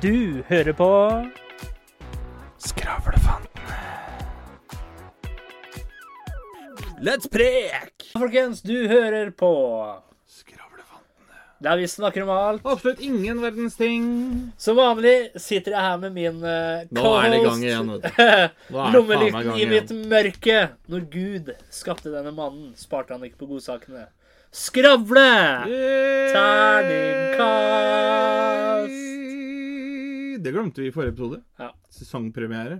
Du hører på Skravlefanten. Let's prek! Folkens, du hører på Skravlefanten. der vi snakker om alt. Absolutt ingen verdens ting. Som vanlig sitter jeg her med min uh, Nå er det i gang igjen, Lommelykten i mitt mørke. Når Gud skapte denne mannen, sparte han ikke på godsakene. Skravle! Terningkast! Det glemte vi i forrige episode. Ja. Sesongpremiere.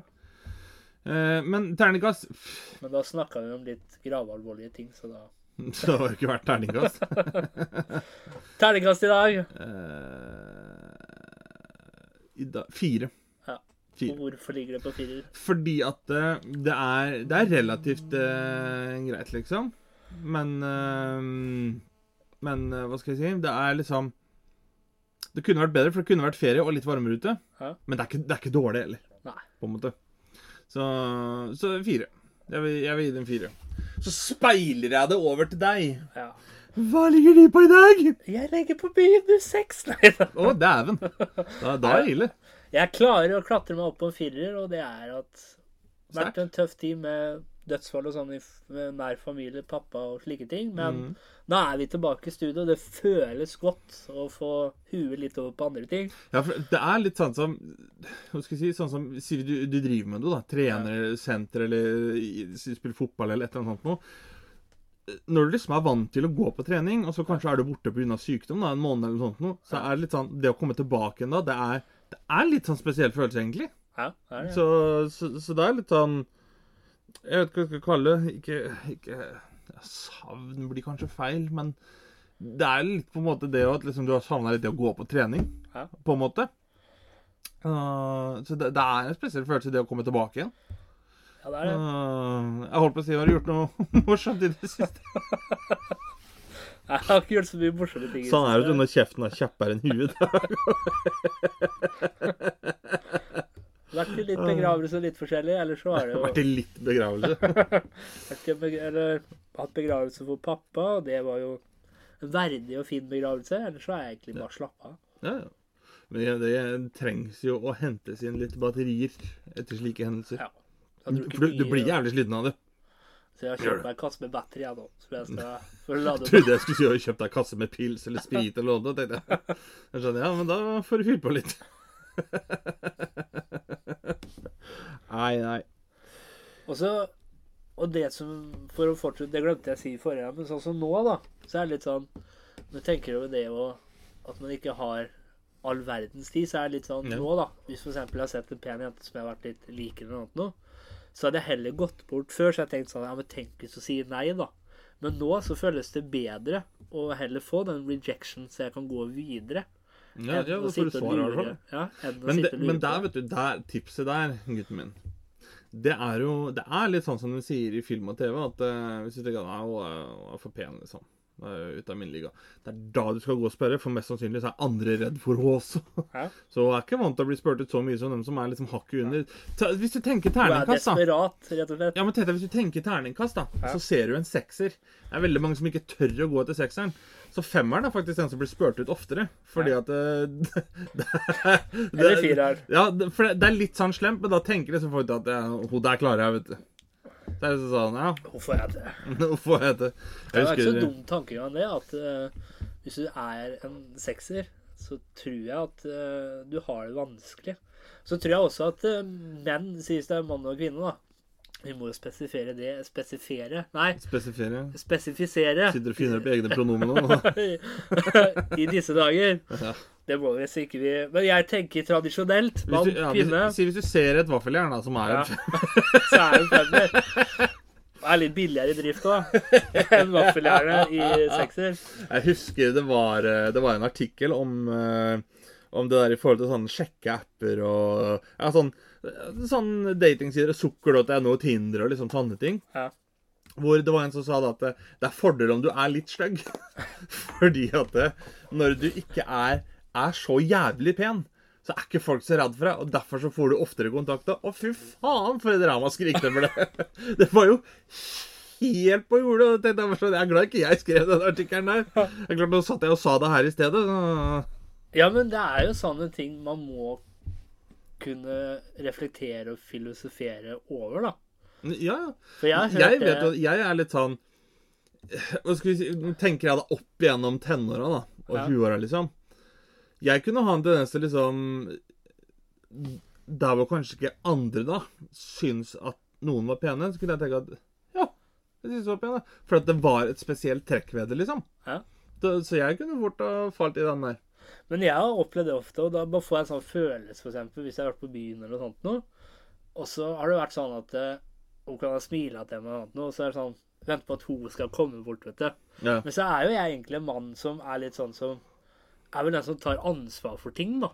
Eh, men terningkast Men da snakka vi om litt gravalvorlige ting, så da Så det har jo ikke vært terningkast. Terningkast i dag. Eh, i da, fire. Ja. Fire. Hvorfor ligger det på firer? Fordi at eh, det er, det er relativt eh, greit, liksom. Men eh, Men eh, hva skal jeg si? Det er liksom Det kunne vært bedre, for det kunne vært ferie og litt varmere ute. Ja. Men det er, ikke, det er ikke dårlig heller, Nei. på en måte. Så, så fire. Jeg vil, jeg vil gi den fire. Så speiler jeg det over til deg. Ja. Hva ligger de på i dag? Jeg legger på minus seks. Nei da. Å, dæven. Da, da er det ille. Jeg klarer å klatre meg opp på en firer, og det er at det har vært en tøff tid med dødsfall og sånn i nær familie, pappa og slike ting. Men Mm. nå er vi tilbake i studio. Det føles godt å få huet litt over på andre ting. Ja, for det er litt sånn som Hva skal jeg si? Sånn som Sier du, du driver med noe, da. Trener, senter eller spiller fotball eller et eller annet sånt noe. Når du liksom er vant til å gå på trening, og så kanskje er du borte pga. sykdom da, en måned eller noe sånt noe, så er det litt sånn Det å komme tilbake igjen da, det er, det er litt sånn spesiell følelse, egentlig. Ja, det er det. Så, så, så det er litt sånn Jeg vet ikke hva jeg skal kalle det. Ikke, ikke ja, Savn blir kanskje feil, men det er litt på en måte det at liksom, du har savna litt det å gå på trening, Ja. på en måte. Uh, så det, det er en spesiell følelse, det å komme tilbake igjen. Ja, det er det. Uh, jeg holdt på å si, har du gjort noe morsomt i det siste? Jeg har ikke gjort så mye morsomme ting. Sånn er det når kjeften er kjappere enn huet. Vært i litt begravelse litt forskjellig, eller så har det jo Vært i litt begravelse. eller, hatt begravelse for pappa, og det var jo en verdig og fin begravelse. Eller så har jeg egentlig bare slappa av. Ja, ja. Men det, trengs jo å hentes inn litt batterier etter slike hendelser. Ja. Du, du blir jævlig sliten av det. Så jeg har kjøpt meg en kasse med batteri jeg nå. Så jeg skal for å lade. Trodde jeg skulle si å kjøpt deg kasse med pils eller sprit eller noe. tenkte jeg. Jeg skjønner, ja, men da får du fylt på litt. Nei, nei. Og så Og det som For å fortsette Det glemte jeg å si i forrige, men sånn som nå, da, så er det litt sånn Når jeg tenker over det og at man ikke har all verdens tid, så er det litt sånn Ja. nå, da Hvis for eksempel jeg har sett en pen jente som jeg har vært litt lik eller noe annet nå, så hadde jeg heller gått bort før, så jeg tenkte sånn Ja, men tenk hvis hun sier nei, da. Men nå så føles det bedre å heller få den rejection, så jeg kan gå videre. Ja, ja, da får du svar, i hvert fall. Ja, Men, det, men der, vet du, der, tipset der, gutten min Det er jo Det er litt sånn som de sier i film og TV, at uh, hvis du tenker at «Nei, hun er, for pen, liksom. Er ute av min liga. Det er da du skal gå og spørre, for mest sannsynlig så er andre redd for henne også. Ja. Så hun er ikke vant til å bli spurt ut så mye som dem som er liksom hakket under. Ta, hvis du tenker er terningkast, da. desperat, rett og slett. Ja, men Tete, Hvis du tenker terningkast, da, Ja. så ser du en sekser. Det er veldig mange som ikke tør å gå etter sekseren. Så femmeren er faktisk den som blir spurt ut oftere. Fordi at det, det, er- det, Eller fireren. Ja, det, for det, det er litt sånn slemt, men da tenker liksom folk at ja, hun der klarer jeg, vet du. Det er sånn, ja, Hvorfor er det? Hvorfor er jeg det. Det er ikke så dum tankegang, det. At uh, hvis du er en sekser, så tror jeg at uh, du har det vanskelig. Så tror jeg også at uh, menn, sies det er mann og kvinne, da. Vi må jo spesifere det. Spesifere Nei, Spesifere. spesifisere Sitter og finner opp egne pronomen nå. i disse dager. Ja. Det må vi sikkert vi Men jeg tenker tradisjonelt. Mann, ja, hvis, kvinne. si hvis du ser et vaffeljern da, som er Ja. en Så er det femmer. Det er litt billigere i drift òg enn vaffeljernet i sekser. Jeg husker det var, eh, det var en artikkel om, eh, om det der i forhold til sånne sjekkeapper og ja, sånn, sånn datingsider, sukker.no, Tinder og liksom sånne ting. Ja. Hvor det var en som sa da at det, det er fordel om du er litt stygg. Fordi at det, når du ikke er, er så jævlig pen, så er ikke folk så redd for deg, og derfor så får du oftere kontakt. Å, fy faen, for et ramaskrik det ble! Det var jo helt på jordet. og tenkte, jeg var jeg er glad ikke jeg skrev den artikkelen der. Jeg er klart, Nå satt jeg og sa det her i stedet. Så... Ja, men det er jo sånne ting man må kunne reflektere og filosofere over, da. Ja, ja. For jeg Jeg vet at jeg er litt sånn Hva skal vi si tenker jeg da opp igjennom tenåra, da. Og Ja. 20-åra, liksom. Jeg kunne ha en tendens til liksom Der hvor kanskje ikke andre da syns at noen var pene, så kunne jeg tenke at Ja, jeg syns de var pene. For at det var et spesielt trekk ved det, liksom. Ja. Så jeg kunne fort ha falt i den der. Men jeg har opplevd det ofte, og da bare får jeg en sånn følelse, eksempel, hvis jeg har vært på byen eller noe sånt noe. Og så har det vært sånn at eh, hun kan ha smila til meg eller noe, og så er det sånn Vente på at hun skal komme bort, vet du. Ja. Men så er jo jeg egentlig en mann som er litt sånn som Er vel den som tar ansvar for ting, da.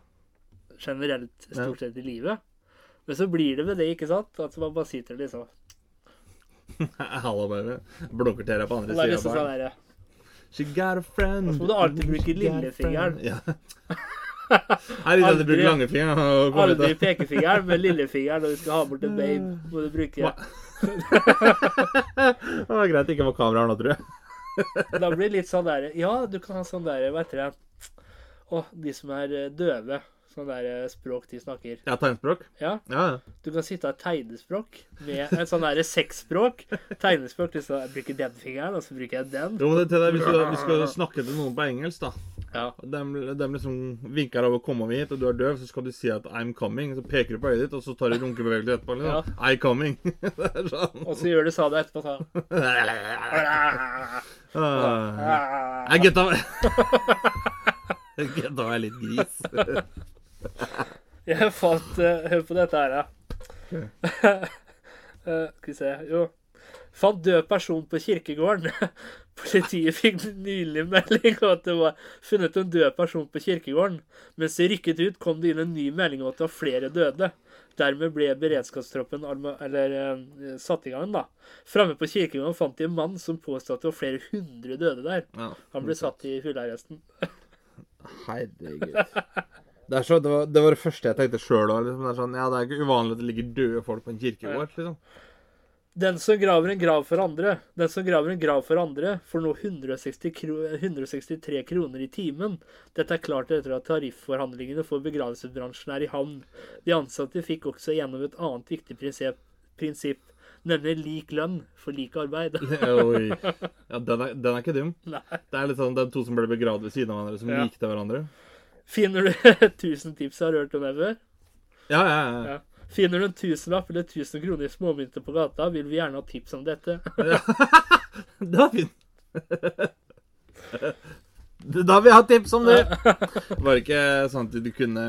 Generelt, stort sett i livet. Men så blir det med det, ikke sant? At man bare sitter liksom Hallo, bare. Blunker til deg på andre sida. av sånn derre She got a friend. Og så må du alltid bruke lillefingeren. Jeg Ja. Her i stedet bruker langefingeren. Aldri pekefingeren, men lillefingeren når du skal ha bort en babe. Må du bruke Det var greit det ikke var kamera her nå, tror jeg. Da blir det litt sånn der Ja, du kan ha sånn der Hva heter det? Å, de som er eh, døve. Sånn der eh, språk de snakker. Ja, tegnspråk? Ja, Ja, ja. du kan sitte og tegnespråk med en sånn derre sexspråk. Tegnespråk. Liksom, jeg bruker den fingeren, og så bruker jeg den. Jo, det, deg, hvis, du, hvis du skal snakke til noen på engelsk, da Ja. De, de liksom vinker over 'kom over hit', og du er døv, så skal du si at 'I'm coming'. Så peker du på øyet ditt, og så tar du runkebevegelse etterpå. Liksom. I coming. det er sånn. Og så gjør du sa det etterpå. Så. Jeg Nei, gutta Gutta er litt gris. Jeg fant uh, Hør på dette her, ja. Eh, skal vi se Jo. Fant død person på kirkegården. Politiet fikk nylig melding om at det var funnet en død person på kirkegården. Mens de rykket ut, kom det inn en ny melding om at det var flere døde. Dermed ble beredskapstroppen eller, eh, satt i gang. da. Framme på kirkegården fant de en mann som påstod at det var flere hundre døde der. Ja. Han ble satt i husarresten. Herregud. Det, så, det, var, det var det første jeg tenkte sjøl òg. Liksom. Det sånn, ja, det er ikke uvanlig at det ligger døde folk på en kirkegård. liksom. Den som graver en grav for andre, den som graver en grav for andre, får nå 160 kro 163 kroner i timen. Dette er klart etter at tarifforhandlingene for begravelsesbransjen er i havn. De ansatte fikk også gjennom et annet viktig prinsipp, prinsipp nemlig lik lønn for lik arbeid. Oi. Ja, den er, den er ikke dum. Nei. Det er litt sånn det er to som ble begravd ved siden av hverandre, som Ja. likte hverandre. Finner du 1000 tips, har du hørt om det før? Ja, ja, ja. Ja. Finner du en tusenlapp eller 1000 kroner i småmynter på gata, vil vi gjerne ha tips om dette. Det var fint. Da vil jeg ha tips om det. Var det ikke sånn at du kunne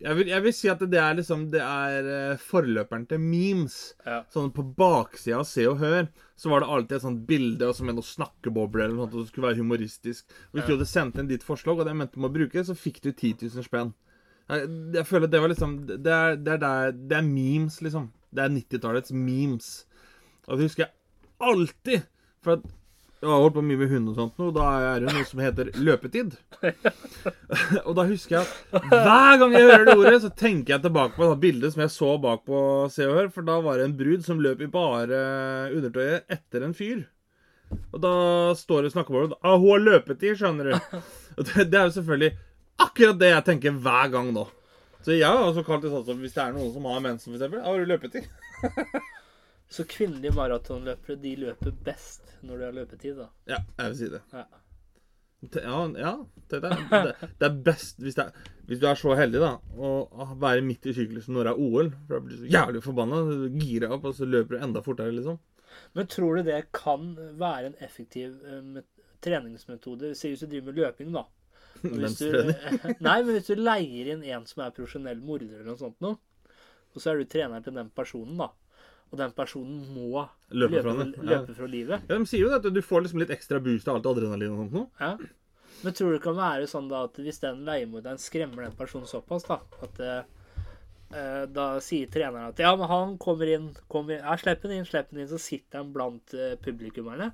jeg vil, jeg vil si at det er liksom Det er eh, forløperen til memes. Ja. Sånn på baksida av Se og Hør så var det alltid et sånt bilde og så med noe snakkebobler eller noe sånt, og det skulle være humoristisk. Og Hvis du hadde sendt inn ditt forslag, og det jeg mente du må bruke, så fikk du 10 000 spenn. Jeg, jeg føler at det var liksom Det er, det er, der- det er memes, liksom. Det er 90-tallets memes. Og det husker jeg alltid. For at jeg har holdt på mye med hund og sånt nå, da er det noe som heter løpetid. og da husker jeg at hver gang jeg hører det ordet, så tenker jeg tilbake på et bildet som jeg så bak på Se og Hør, for da var det en brud som løp i bare undertøyet etter en fyr. Og da står det og snakker om ah, hun har løpetid, skjønner du. Og det, det er jo selvfølgelig akkurat det jeg tenker hver gang nå. Så jeg har også kalt det sånn som hvis det er noen som har mensen, for eksempel. Har du løpetid? Så kvinnelige maratonløpere, de løper best når de har løpetid, da. Ja, jeg vil si det. Ja. Ja, ja det, er, det, det er best hvis, det er, hvis du er så heldig da å være midt i syklusen når det er OL. For da blir du så jævlig forbanna. Girer opp, og så løper du enda fortere, liksom. Men tror du det kan være en effektiv um, treningsmetode? Si hvis du driver med løping, da. Du, nei, men hvis du leier inn en som er profesjonell morder eller noe sånt noe, og så er du treneren til den personen, da. Og den personen må Løpe løpe, fra løpe fra livet. Ja, De sier jo det, at du får liksom litt ekstra boost av alt adrenalin og sånt. Ja. Men tror du det kan være sånn da at hvis den leiemorderen skremmer den personen såpass, da at eh, eh, da sier treneren at ja, men han kommer inn, kommer inn ja, Slipp den inn, slipp den inn. Så sitter han blant eh, publikummerne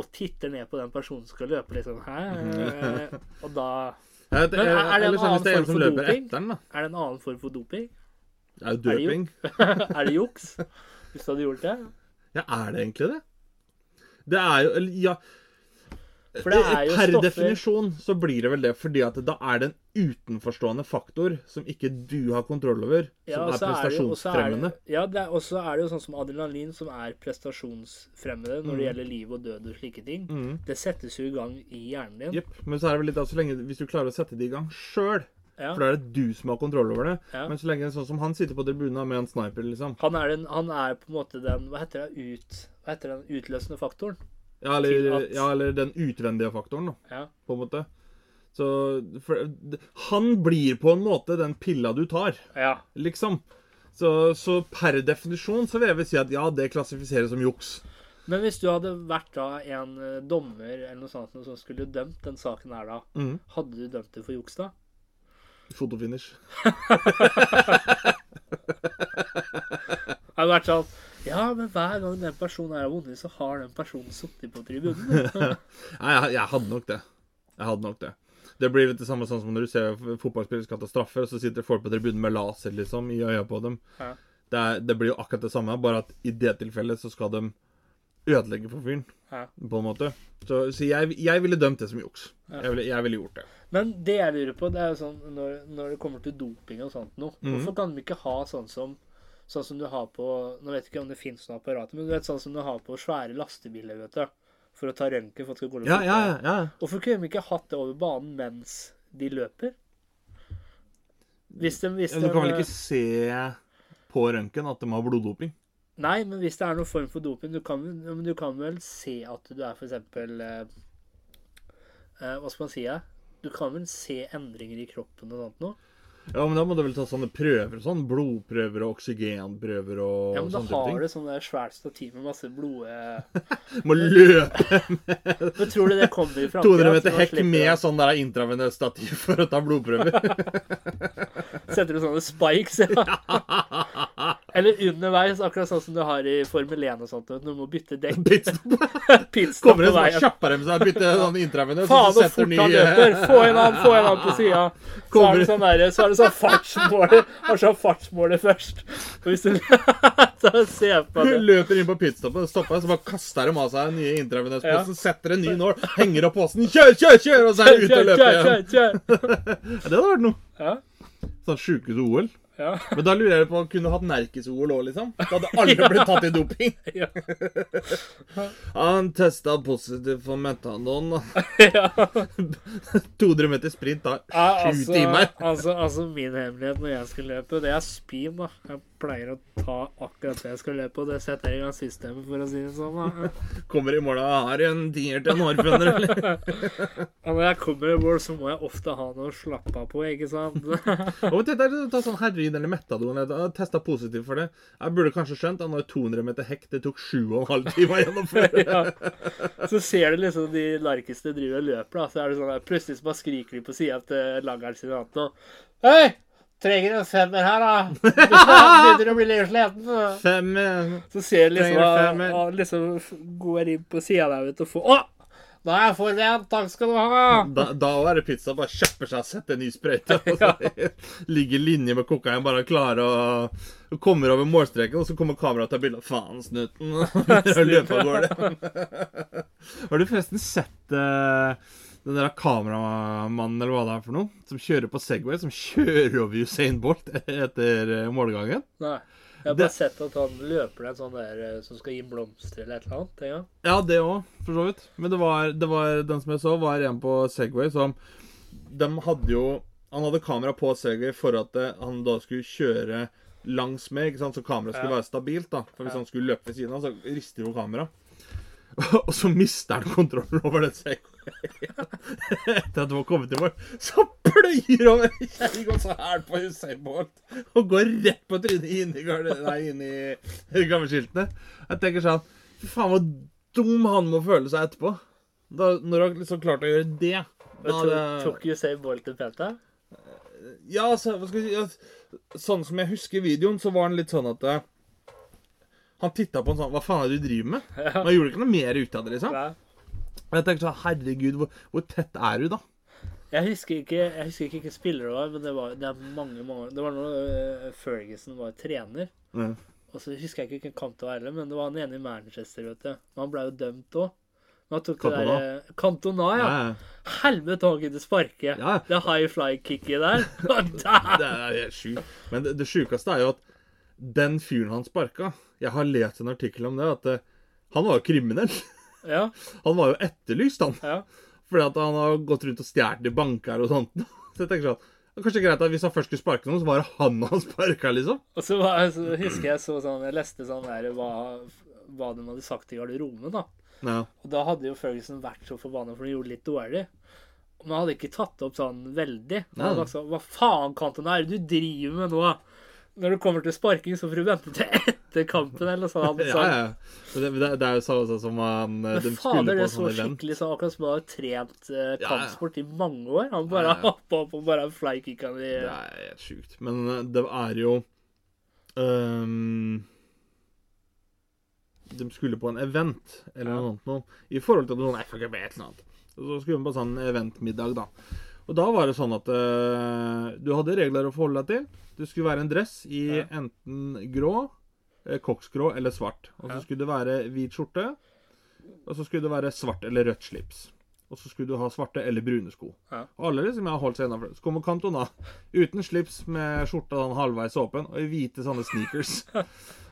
og titter ned på den personen som skal løpe, liksom. Hæ? Og da Men er- er det en sånn annen form for doping? er det en annen form for doping? Det er jo det døping. er det juks? Hvis du hadde gjort det? Ja, er det egentlig det? Det er jo Ja. Det er per stoffer definisjon så blir det vel det, fordi at da er det en utenforstående faktor som ikke du har kontroll over, som ja, er det er det- prestasjonsfremmende. Ja, det er- og så er det jo sånn som adrenalin, som er prestasjonsfremmende når det Mm. gjelder liv og død og slike ting. Mm. Det settes jo i gang i hjernen din. Jepp. Men så er det vel litt da, så lenge hvis du klarer å sette det i gang sjøl, Ja. for da er det du som har kontroll over det. Ja. Men så lenge sånn som han sitter på tribunen med en sniper, liksom. Han, er den, han er på en måte den Hva heter det? Ut, hva heter den utløsende faktoren? Ja, eller, at- ja, eller den utvendige faktoren, da, Ja. på en måte. Så for, Han blir på en måte den pilla du tar, ja. liksom. Så, så per definisjon så vil jeg vel si at ja, det klassifiseres som juks. Men hvis du hadde vært da en eh, dommer eller noe sånt som skulle dømt den saken her, da, Mm. hadde du dømt det for juks da? Fotofinish. Det hadde vært sånn Ja, men hver gang den personen er vunnet, så har den personen sittet på tribunen. Nei, jeg, jeg hadde nok det. Jeg hadde nok det. Det blir litt det samme sånn som når du ser fotballspillere skal ta straffer, og så sitter folk på tribunen med laser liksom i øya på dem. Ja. Det, er, det blir jo akkurat det samme, bare at i det tilfellet så skal de ødelegge for fyren, Ja. på en måte. Så, så jeg, jeg ville dømt det som juks. Ja. Jeg, ville, jeg ville gjort det. Men det jeg lurer på, det er jo sånn når, når det kommer til doping og sånt noe, mm. hvorfor kan de ikke ha sånn som Sånn som du har på Nå vet jeg ikke om det fins noe apparat, men du vet sånn som du har på svære lastebiler, vet du. For å ta røntgen for at det skal gå Ja, ja, ja. Hvorfor kunne de ikke hatt det over banen mens de løper? Hvis de, hvis ja du de kan vel ikke se på røntgen at de har bloddoping? Nei, men hvis det er noen form for doping, du kan, du kan vel se at du er eksempel eh, eh, Hva skal man si? Ja? Du kan vel se endringer i kroppen og sånt noe? Ja, men da må du vel ta sånne prøver og sånn. Blodprøver og oksygenprøver og Ja, men da har ting. du sånn svært stativ med masse blod eh. Må løpe Men tror du det kommer i 200 framtida? 200 meter hekk med sånn der intravenøst stativ for å ta blodprøver. Setter du sånne spikes? Ja. Eller underveis, akkurat sånn som du har i Formel 1 og sånt. Du må bytte dekk. Pitstop. Pitstop Kommer det sånn kjappere med seg, bytte sånn intravenøst, Faen, så så fort han løper! Få en annen, få en annen på sida. Så, er Kommer- det sånn der, så er det sånn fartsmåler. Har sånn fartsmåler først. Og hvis du ser på det Hun Løper inn på pitstoppet, stopper, så bare kaster de av seg den nye intravenøsposen, setter en ny nål, henger opp posen, kjør, kjør, kjør, og så er de ute og løper igjen. kjør, kjør. Ja, det hadde vært noe. Ja, Sånn sjukehus-OL. Ja, Men da lurer jeg på, kunne du hatt Nerkes-OL òg, liksom? Da hadde alle blitt tatt i doping. ja. Han testa positivt for metanon. ja. 200 meter sprint da. Ja, sju altså, timer. altså, altså min hemmelighet når jeg skal løpe, det er spin. da. Jeg pleier å ta akkurat det jeg skal løpe, og det setter jeg i gang systemet, for å si det sånn. da. Kommer i mål og har en tier til en hårføner, eller? Ja, når jeg kommer i mål, så må jeg ofte ha noe å slappe av på, ikke sant? Og dette er ta sånn heroin eller metadon. Jeg har testa positivt for det. Jeg burde kanskje skjønt at når 200 meter hekk det tok 7,5 timer å gjennomføre. ja. Så ser du liksom de larkeste driver og løper, da. Så er det sånn der, plutselig bare skriker de på sida til langeren sin Hei! Trenger en femmer her, da. Begynner å bli litt sliten. da. Fem eh, Så ser du liksom at han liksom går inn på sida der vet du, og får Å! Da er jeg forvent! Takk skal du ha! Da, da er det pizza. Bare kjøper seg og setter en ny sprøyte. Og så ligger linje med kokain, bare klar og, og kommer over målstreken. Og så kommer kameraet og tar bilde av faen, snuten. Og løper av gårde. Har du forresten sett eh, den der kameramannen, eller hva det er for noe, som kjører på Segway, som kjører over Usain Bolt etter eh, målgangen? Nei. Jeg har bare Det- sett at han løper en sånn der eh, som skal gi blomster eller et eller annet. Ja. Ja, det òg, for så vidt. Men det var, det var den som jeg så, var en på Segway som De hadde jo Han hadde kamera på Segway for at eh, han da skulle kjøre langs med, ikke sant? så kameraet skulle Ja. være stabilt. da For hvis Ja. han skulle løpe ved siden av, så rister jo kameraet. Og så mister han kontrollen over den Segway. Etter at du har kommet i mål. Så pløyer over kjerringa kjerring så hæl på Usain Bolt. Og går rett på trynet inn i, garde- inn i gammeskiltene. Jeg tenker sånn Fy faen, hvor dum han må føle seg etterpå. Da, når han liksom klarte å gjøre det. Da, Men tok, Usain Bolt en pente? ja, så, jeg si ja, Sånn som jeg husker videoen, så var han litt sånn at eh, Han titta på en sånn Hva faen er det du driver med? Ja. Man gjorde ikke noe mer ut av det, liksom. Nei. Og jeg tenkte sånn Herregud, hvor, hvor tett er du, da? Jeg husker ikke jeg husker ikke hvilken spiller det var, men det var det er mange, mange Det var når øh, Ferguson var trener. Mm. Og så husker jeg ikke hvilken kamp det var heller, men det var han ene i Manchester, vet du. Han ble jo dømt òg. Han tok Cantona. det der Kantona, ja. Ja, Helvete, han kunne sparke. ja. Det high fly-kicket der. Der. Det er helt sjukt. Men det, det sjukeste er jo at den fyren han sparka Jeg har lest en artikkel om det, at eh, han var jo kriminell. Ja, Han var jo etterlyst, han. ja. Fordi at han har gått rundt og stjålet i banker og sånt. Så jeg tenker sånn Kanskje greit at hvis han først skulle sparke noen, så var det han han sparka, liksom. Og så, var, så husker jeg så sånn Jeg leste sånn der hva, hva de hadde sagt i garderoben, da. Ja. Og da hadde jo Ferguson vært så forbanna for de gjorde det litt dårlig. Men han hadde ikke tatt opp sånn veldig. Han hadde sagt sånn Hva faen, Cantona, er det du driver med nå? Når det kommer til sparking, så får du vente til etter kampen, eller sånt. Han Ja, sa, ja. Det, det, det er jo samme sånn som han Men De fader, det så skikkelig sånn akkurat som han har trent eh, Ja, ja. kampsport i mange år. Han bare Ja, ja. hoppa opp og bare flykicka de Det er helt sjukt. Men eh, det er jo um, De skulle på en event eller Ja. noe sånt noe. I forhold til noe Nei, eller noe annet. Så skulle de på sånn eventmiddag, da. Og da var det sånn at uh, du hadde regler å forholde deg til. Det skulle være en dress i Ja. enten grå, eh, koksgrå eller svart. Og så Ja. skulle det være hvit skjorte. Og så skulle det være svart eller rødt slips. Og så skulle du ha svarte eller brune sko. Ja. Og alle liksom har holdt seg innafor. Så kommer Cantona uten slips med skjorta sånn halvveis åpen og i hvite sånne sneakers. Og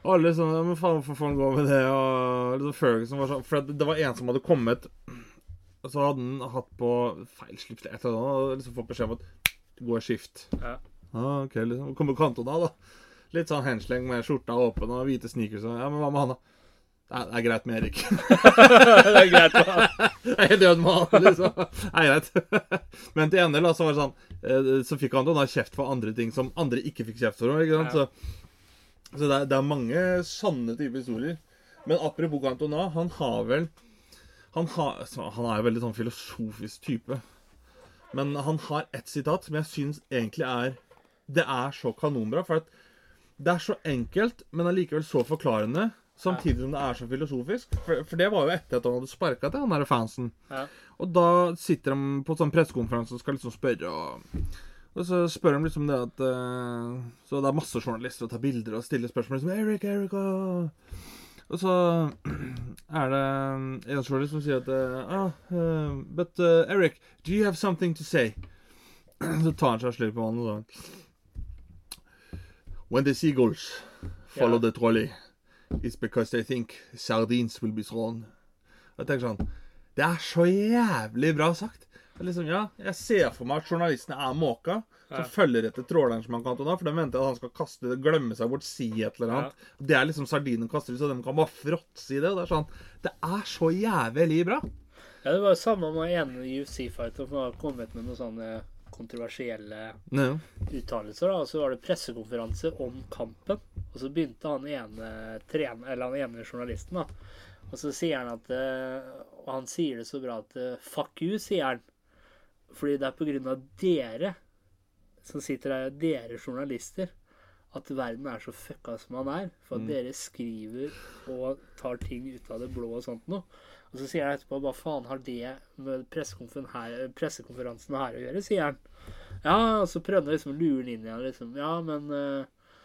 alle sånn Men faen, hvorfor får han gå med det? Og liksom Ferguson var sånn For det var en som hadde kommet Og så hadde han hatt på feil slips eller et eller annet, og liksom fått beskjed om at gå i skift. Ja. Ah, ok, liksom. Kommer Cantona, da. Litt sånn hensleng med skjorta åpen og hvite sneakers. Ja, men hva med han, da? Det er, det er greit med Erik. det er greit. med han. Jeg er død med han, liksom. Nei, greit. Men til gjengjeld da, så var det sånn eh, Så fikk han da kjeft for andre ting som andre ikke fikk kjeft for. Ikke sant? Ja. Så, så det, er, det er mange sanne typer historier. Men apropos Cantona, han har vel Han, har, så han er jo veldig sånn filosofisk type. Men han har ett sitat som jeg syns egentlig er Det er så kanonbra. For at det er så enkelt, men allikevel så forklarende. Samtidig som det er så filosofisk. For, for det var jo etter at han hadde sparka til han der fansen. Ja. Og da sitter de på sånn pressekonferanse og skal liksom spørre og, og så spør de liksom det at eh, Så det er masse journalister og tar bilder og stiller spørsmål liksom Eric, Erik, og Og så er det en journalist som sier at eh, ah, eh, But uh, Eric, do you have something to say? Så tar han seg og slår på vannet og sånn When the seagulls follow yeah. the trolley, it's because they think sardines will be thrown. Jeg tenker sånn Det er så jævlig bra sagt. Liksom, ja, Jeg ser for meg at journalistene er måka som Ja. følger etter tråleren som han kan nå, for de venter at han skal kaste det, glemme seg bort, si et eller annet. Det er liksom sardinen kaster ut, så de kan bare fråtse i det. og Det er sånn, det er så jævlig bra. Ja, det var jo samme med en UFC-fighter som har kommet med noe sånne kontroversielle No. uttalelser. og Så var det pressekonferanse om kampen. Og så begynte han ene, trene, eller han ene journalisten, da. Og så sier han at eh, Og han sier det så bra at eh, Fuck you, sier han. Fordi det er på grunn av dere som sitter der, dere journalister, at verden er så fucka som han er. For at dere skriver og tar ting ut av det blå og sånt noe. Og så sier han etterpå hva faen har det med pressekonferansen her, pressekonferansen her å gjøre, sier han. Ja, og så prøvde han liksom å lure den inn igjen. Liksom. Ja, men, eh,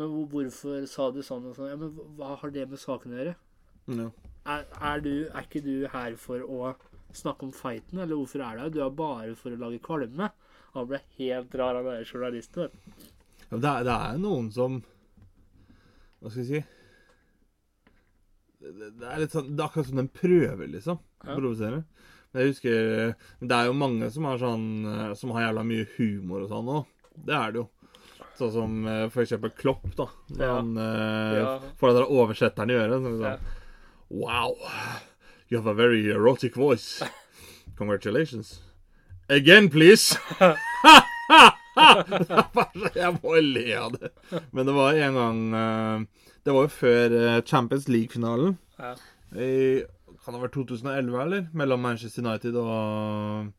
men hvorfor sa du sånn og sånn? Ja, men hva har det med saken å gjøre? No. Er, er, du, er ikke du her for å snakke om fighten, eller hvorfor er du her? Du er bare for å lage kvalme. Han ble helt rar, han der journalisten. Ja, Det er, det er noen som Hva skal jeg si det, det er litt sånn Det er akkurat som den prøver, liksom. Ja. provosere. Men jeg husker Det er jo mange som har sånn eh, Som har jævla mye humor og sånn òg. Det er det jo. Sånn som eh, for eksempel Klopp, da. Når Ja. han eh, Ja. får det der oversetteren i øret. Sånn, sånn. Ja. Wow. You have a very erotic voice. Congratulations. Again, please. Jeg må le av det. Men det var en gang eh, Det var jo før eh, Champions League-finalen. Ja. Kan det ha vært 2011, eller? Mellom Manchester United og,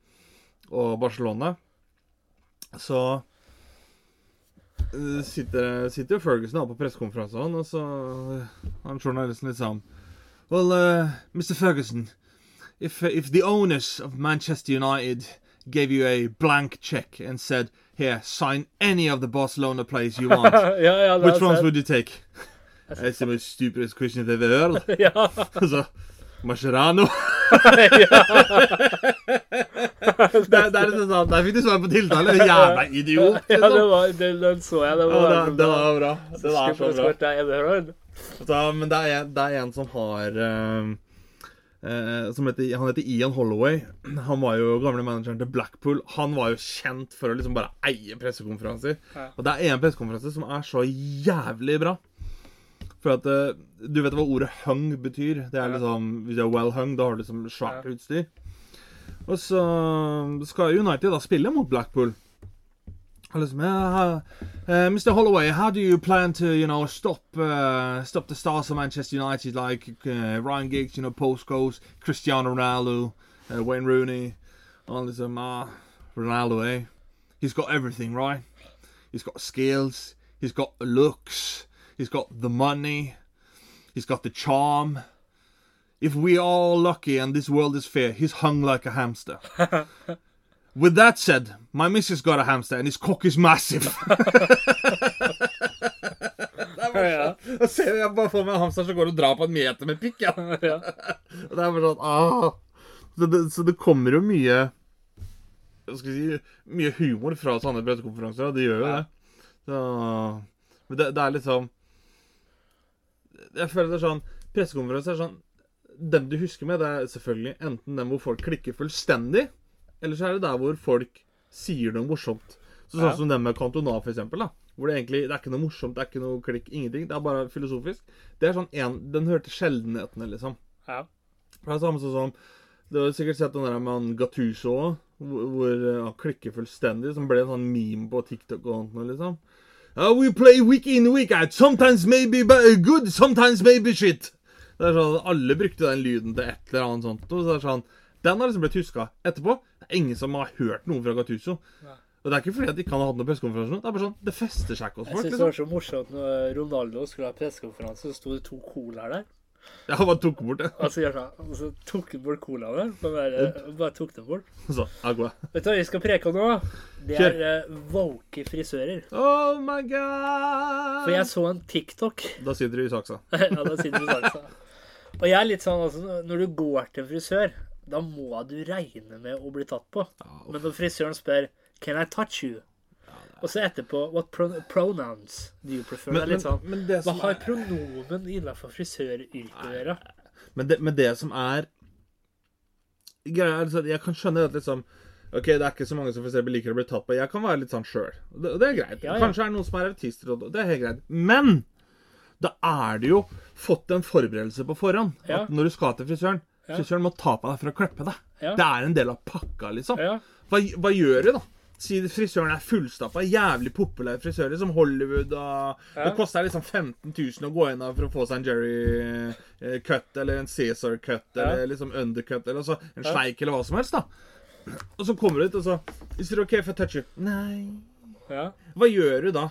og Barcelona. Så eh, sitter, sitter jo Ferguson da på pressekonferansen, og så han journalisten liksom Well, uh, Mr. Ferguson, if if the owners of Manchester United gave you a blank check and said, "Here, sign any of the Barcelona players you want," yeah, yeah, which ones sant. would you take? That's the most stupidest question I've ever heard. yeah. Altså, Mascherano. Det, er- det er liksom sånn Der fikk du svar på tiltale. Jævla idiot. Ja, det Liksom. var, det, den så jeg. Det Ja, var, det, det var bra. Det var så bra. Så, men det er, det er en som har som heter, Han heter Ian Holloway. Han var jo gamle manageren til Blackpool. Han var jo kjent for å liksom bare eie pressekonferanser. Ja. Og det er en pressekonferanse som er så jævlig bra. For at eh, Du vet hva ordet 'hung' betyr? Det er liksom Hvis du er well hung, da har du liksom svært utstyr. Og så skal United da spille mot Blackpool. Og liksom, uh, Mr. Holloway, how do you plan to, you know, stop uh, stop the stars of Manchester United like uh, Ryan Giggs, you know, Post Coast, Cristiano Ronaldo, uh, Wayne Rooney, og liksom, ah, Ronaldo, eh? He's got everything, right? He's got skills, he's got the looks, he's got the money, he's got the charm. If we are lucky and this world is fair, he's hung like a hamster. With that said, my missus got a hamster and his cock is massive. Ja. Da ser jeg bare for meg en hamster som går og drar på en meter med pikk. Ja. Ja. Det er bare sånn ah. så, det, så det kommer jo mye skal jeg si Mye humor fra sånne brettekonferanser. Det gjør jo Ja. det. Så, men det, det er liksom Jeg føler det er sånn Pressekonferanser er sånn Dem du husker med, det er selvfølgelig enten dem hvor folk klikker fullstendig, eller så er det der hvor folk sier noe morsomt. Så sånn Ja. som den med Cantona, for eksempel. Da, hvor det egentlig det er ikke noe morsomt, det er ikke noe klikk, ingenting. Det er bare filosofisk. Det er sånn en, Den hørte sjeldenhetene, liksom. Ja. Det er samme sånn som Du har sikkert sett den der med han Gattuso òg, hvor, han uh, klikker fullstendig. Som ble en sånn meme på TikTok og sånt, liksom. Uh, we play week in, week out. Sometimes maybe good, sometimes maybe shit. Det er sånn, Alle brukte den lyden til et eller annet sånt. Og så er det sånn, Den har liksom blitt huska etterpå. Det er ingen som har hørt noe fra Gattuso. Og det er ikke fordi at de ikke har hatt noen pressekonferanse. Det er bare sånn, det fester seg ikke hos Jeg folk. syns det liksom. var så morsomt når Ronaldo skulle ha pressekonferanse, så sto det to colaer der. Ja, han bare tok bort det. Og så, gjør sånn, og så tok han bort colaene. Bare, bare tok dem bort. Så, agua. Vet du hva vi skal preke om nå? Det er uh, woke frisører. Oh my god! For jeg så en TikTok Da sitter du i saksa. Ja, da sitter du i saksa. Og jeg er litt sånn altså, Når du går til en frisør, da må du regne med å bli tatt på. Men når frisøren spør Can I touch you? Og så etterpå What pro pronouns do you prefer? det er litt sånn men det Hva har er, pronomen innenfor frisøryrket å gjøre? men det, men det som er Greia er altså, Jeg kan skjønne at liksom Ok, det er ikke så mange som for eksempel liker å bli tatt på. Jeg kan være litt sånn sjøl. Det, det er greit. Ja, ja. Kanskje er det noen som er autister, og det er helt greit. Men da er det jo fått en forberedelse på forhånd. Ja. At når du skal til frisøren Ja. Frisøren må ta på deg for å klippe deg. Det er en del av pakka, liksom. Ja. Hva, hva gjør du, da? Si frisøren er fullstappa, jævlig populær frisør, som Hollywood og. Det koster liksom 15 000 å gå inn for å få seg en Jerry-cut eller en Cæsar-cut Ja. eller liksom undercut eller så, en sleik eller hva som helst, da. Og så kommer du ut, og så Hvis du OK, får jeg touche? Nei. ja. Hva gjør du da?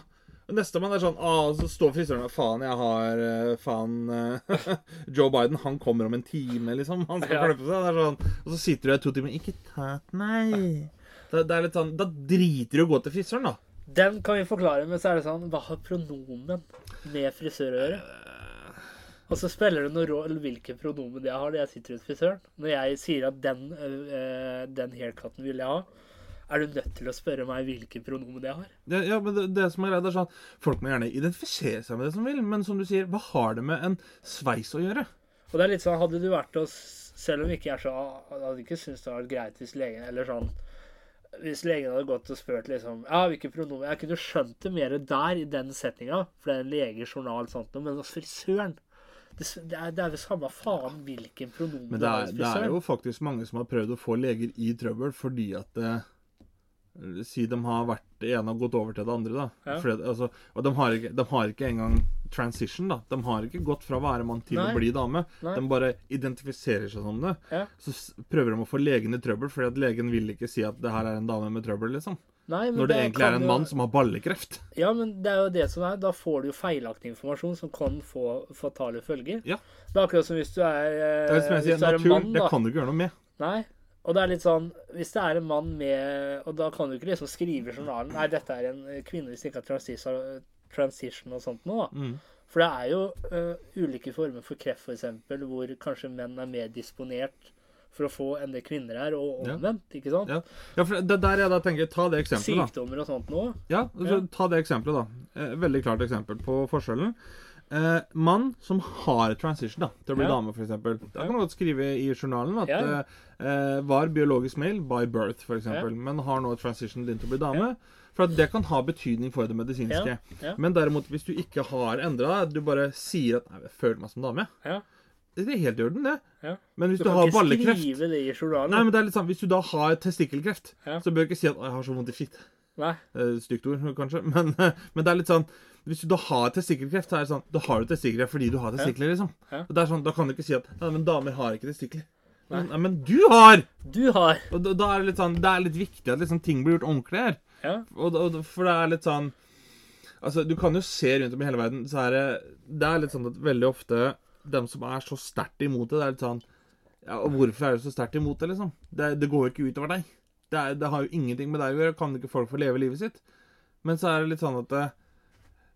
Og Nestemann er sånn ah, Så står frisøren der Faen, jeg har eh, Faen eh, Joe Biden, han kommer om en time, liksom. Han skal Ja. klippe seg. Det er sånn, og så sitter du der to timer Ikke ta meg. Det, det er litt sånn Da driter du i å gå til frisøren, da. Den kan vi forklare, men så er det sånn Hva har pronomen med frisør å gjøre? Og så spiller det noen rolle hvilken pronomen jeg har når jeg sitter hos frisøren. Når jeg sier at den, øh, den haircutten vil jeg ha, er du nødt til å spørre meg hvilke pronomen jeg har? Ja, ja men det, det som er greit, er sånn Folk må gjerne identifisere seg med det som vil, men som du sier, hva har det med en sveis å gjøre? Og det er litt sånn, hadde du vært hos Selv om ikke jeg er så Hadde ikke syntes det hadde vært greit hvis legen Eller sånn Hvis legen hadde gått og spurt liksom Ja, hvilke pronomen Jeg kunne skjønt det mer der, i den setninga, for det er en leges journal sånt, men hos frisøren det, det, er, det er vel samme faen hvilken pronomen Men det er, det er jo faktisk mange som har prøvd å få leger i trøbbel fordi at eh, Si de har vært det ene og gått over til det andre, da. Ja. Fordi, altså, og de har, ikke, de har ikke engang transition, da. De har ikke gått fra å være mann til Nei. å bli dame. Nei. De bare identifiserer seg som det. Ja. Så prøver de å få legen i trøbbel, fordi at legen vil ikke si at det her er en dame med trøbbel, liksom. Nei, Når det egentlig er en jo- mann som har ballekreft. Ja, men det er jo det som er. Da får du jo feilaktig informasjon som kan få fatale følger. Ja. Det er akkurat som hvis du er, eh, Det er som jeg hvis sier, er natur, mann, det kan du ikke gjøre noe med. Nei. Og det er litt sånn Hvis det er en mann med Og da kan du ikke liksom skrive i journalen Nei, dette er en kvinne hvis det ikke er transition, transition og sånt da. Mm. For det er jo uh, ulike former for kreft, for eksempel, hvor kanskje menn er mer disponert for å få en del kvinner her, og Ja. ikke sant? Ja. ja, for det der jeg da tenker Ta det eksempelet, da. Sykdommer og sånt nå. Ja, Ja. Ta det eksempelet, da. Eh, veldig klart eksempel på forskjellen. Eh, mann som har transition da, til å bli Ja. dame, f.eks. Da kan man godt skrive i journalen at Ja. eh, var biologisk male by birth, f.eks., Ja. men har nå transition din til å bli dame. For at det kan ha betydning for det medisinske. Ja, ja. Men derimot, hvis du ikke har endra deg, du bare sier at 'nei, jeg føler meg som dame', Ja. det er helt i orden, det. Ja. Men hvis Du du, har ballekreft det i journalen. Nei, men det er litt sånn, Hvis du da har testikkelkreft, Ja. så bør du ikke si at jeg har så vondt i fitte'. Nei. Eh, Stygt ord, kanskje. Men, men det er litt sånn Hvis du da har testikkelkreft, så er det sånn Da har du testikkelkreft fordi du har testikler, liksom. Og det er sånn, Da kan du ikke si at Nei, men damer har ikke testikler. Nei. Nei, men du har! Du har Og da, da er det litt sånn Det er litt viktig at liksom ting blir gjort ordentlig her. Ja. Og, og, for det er litt sånn Altså, du kan jo se rundt om i hele verden, så er det Det er litt sånn at veldig ofte dem som er så sterkt imot det, det er litt sånn Ja, og hvorfor er du så sterkt imot det, liksom? Det, det går jo ikke utover deg. Det, er, det har jo ingenting med deg å gjøre. Kan ikke folk få leve livet sitt? Men så er det litt sånn at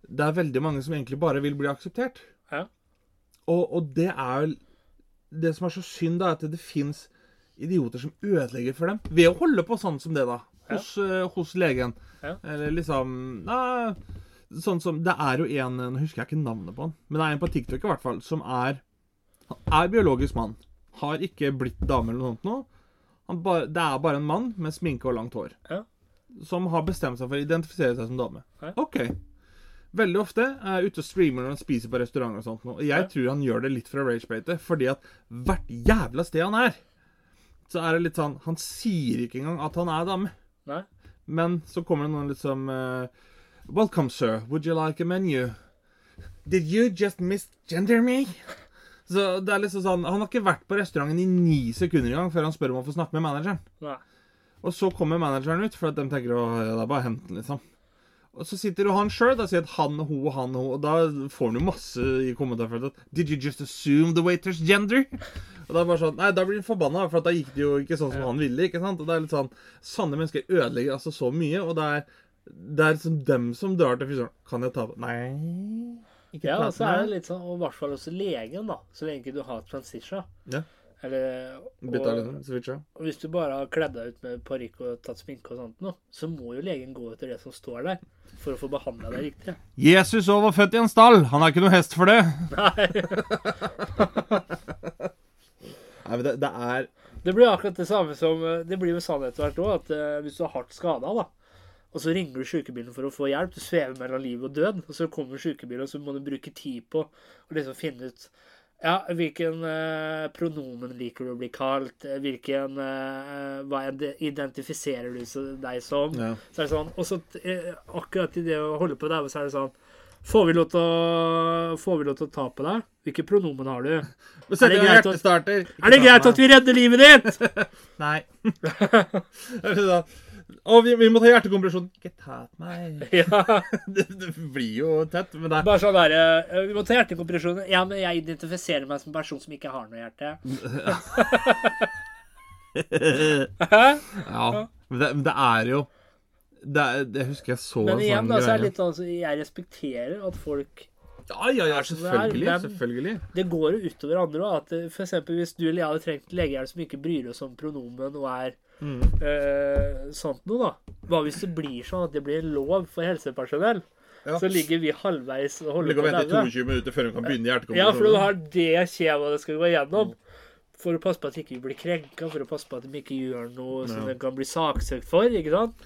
det, det er veldig mange som egentlig bare vil bli akseptert. Ja. Og, og det er jo Det som er så synd, da, er at det fins idioter som ødelegger for dem ved å holde på sånn som det, da. Hos, eh, hos legen. Ja. Eller liksom nei, Sånn som Det er jo en Nå husker jeg ikke navnet på han, men det er en på TikTok i hvert fall, som er Han er biologisk mann. Har ikke blitt dame eller noe sånt nå. Han bare, det er bare en mann med sminke og langt hår. Ja. Som har bestemt seg for å identifisere seg som dame. Ja. OK. Veldig ofte er jeg ute og streamer når han spiser på restaurant og sånt. Og jeg tror han gjør det litt for å ragebate, fordi at hvert jævla sted han er, så er det litt sånn Han sier ikke engang at han er dame. Nei. Men så kommer det noen liksom uh, Welcome, sir. Would you like a menu? Did you just misgender me? Så det er liksom sånn Han har ikke vært på restauranten i ni sekunder engang før han spør om å få snakke med manageren. Nei. Og så kommer manageren ut, for at de tenker å, det er bare å hente den, liksom. Og så sitter jo han sjøl og sier at han og han og hun, og da får han jo masse i kommentarfeltet at Did you just assume the waiter's gender? Og da er bare sånn Nei, da blir han forbanna, for at da gikk det jo ikke sånn som han ville. ikke sant? Og det er litt sånn Sanne mennesker ødelegger altså så mye, og det er det er liksom dem som drar til frisøren. Kan jeg ta på Nei. Ikke Ja, og så er det litt sånn, og i hvert fall også legen, da, så lenge du har transition. Ja. Eller, Bytta og, liksom. Switcha. og hvis du bare har kledd deg ut med parykk og tatt sminke og sånt noe, så må jo legen gå etter det som står der, for å få behandla deg riktig. Jesus òg var født i en stall. Han er ikke noe hest for det. Nei. Nei, men det, det er Det blir akkurat det samme som eh, Det blir med sannhet hvert år, at uh, hvis du er hardt skada, da, og så ringer du sykebilen for å få hjelp, du svever mellom liv og død, og så kommer sykebilen, og så må du bruke tid på å liksom finne ut ja, hvilken eh, pronomen liker du å bli kalt? Hvilken eh, Hva identifiserer du deg som? Ja. Så er det sånn, Og så eh, akkurat i det å holde på der, så er det sånn Får vi lov til å, får vi lov til å ta på deg? Hvilke pronomen har du? Er det greit at. Er det greit at vi redder livet ditt? Nei. Å, vi, vi må ta hjertekompresjon. Ikke ta meg. Ja. Det, det blir jo tett, men det Bare sånn der, eh, Vi må ta hjertekompresjon. Ja, men jeg identifiserer meg som en person som ikke har noe hjerte. Ja. Men det, men det er jo det, er, det husker jeg så Men igjen, sånn da, så er det litt sånn så Jeg respekterer at folk Ja, ja, ja, selvfølgelig. det selvfølgelig. Det går jo utover andre òg. Eh, eksempel hvis du eller jeg hadde trengt legehjelp som ikke bryr oss om pronomen og er Mm. eh, sånt noe, da. Hva hvis det blir sånn at det blir lov for helsepersonell? Ja. Så ligger vi halvveis og holder på å vente daue. 22 minutter før hun kan begynne hjertekompresjonen. Ja, for du har det skjemaet det skal gå igjennom. For å passe på at ikke blir krenka, for å passe på at de ikke gjør noe som de kan bli saksøkt for. ikke sant?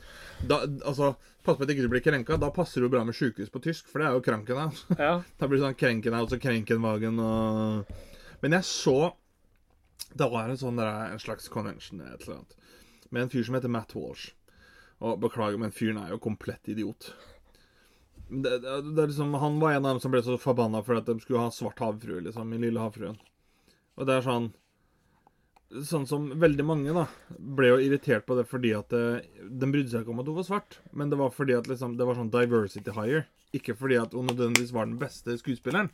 da, altså, Pass på at ikke blir krenka. Da passer det jo bra med sjukehus på tysk, for det er jo Krankenhaus. Ja. Da blir det sånn Krenkenhaus og Krenkenwagen og Men jeg så Det var en sånn der, en slags convention et eller annet, med en fyr som heter Matt Walsh. Og beklager, men fyren er jo komplett idiot. Det, det, det er liksom, han var en av dem som ble så forbanna for at de skulle ha svart havfrue, liksom, i Lille havfruen. Og det er sånn Sånn som veldig mange da ble jo irritert på det fordi at eh, de brydde seg ikke om at hun var svart, men det var fordi at liksom, det var sånn diversity hire. Ikke fordi at hun nødvendigvis var den beste skuespilleren.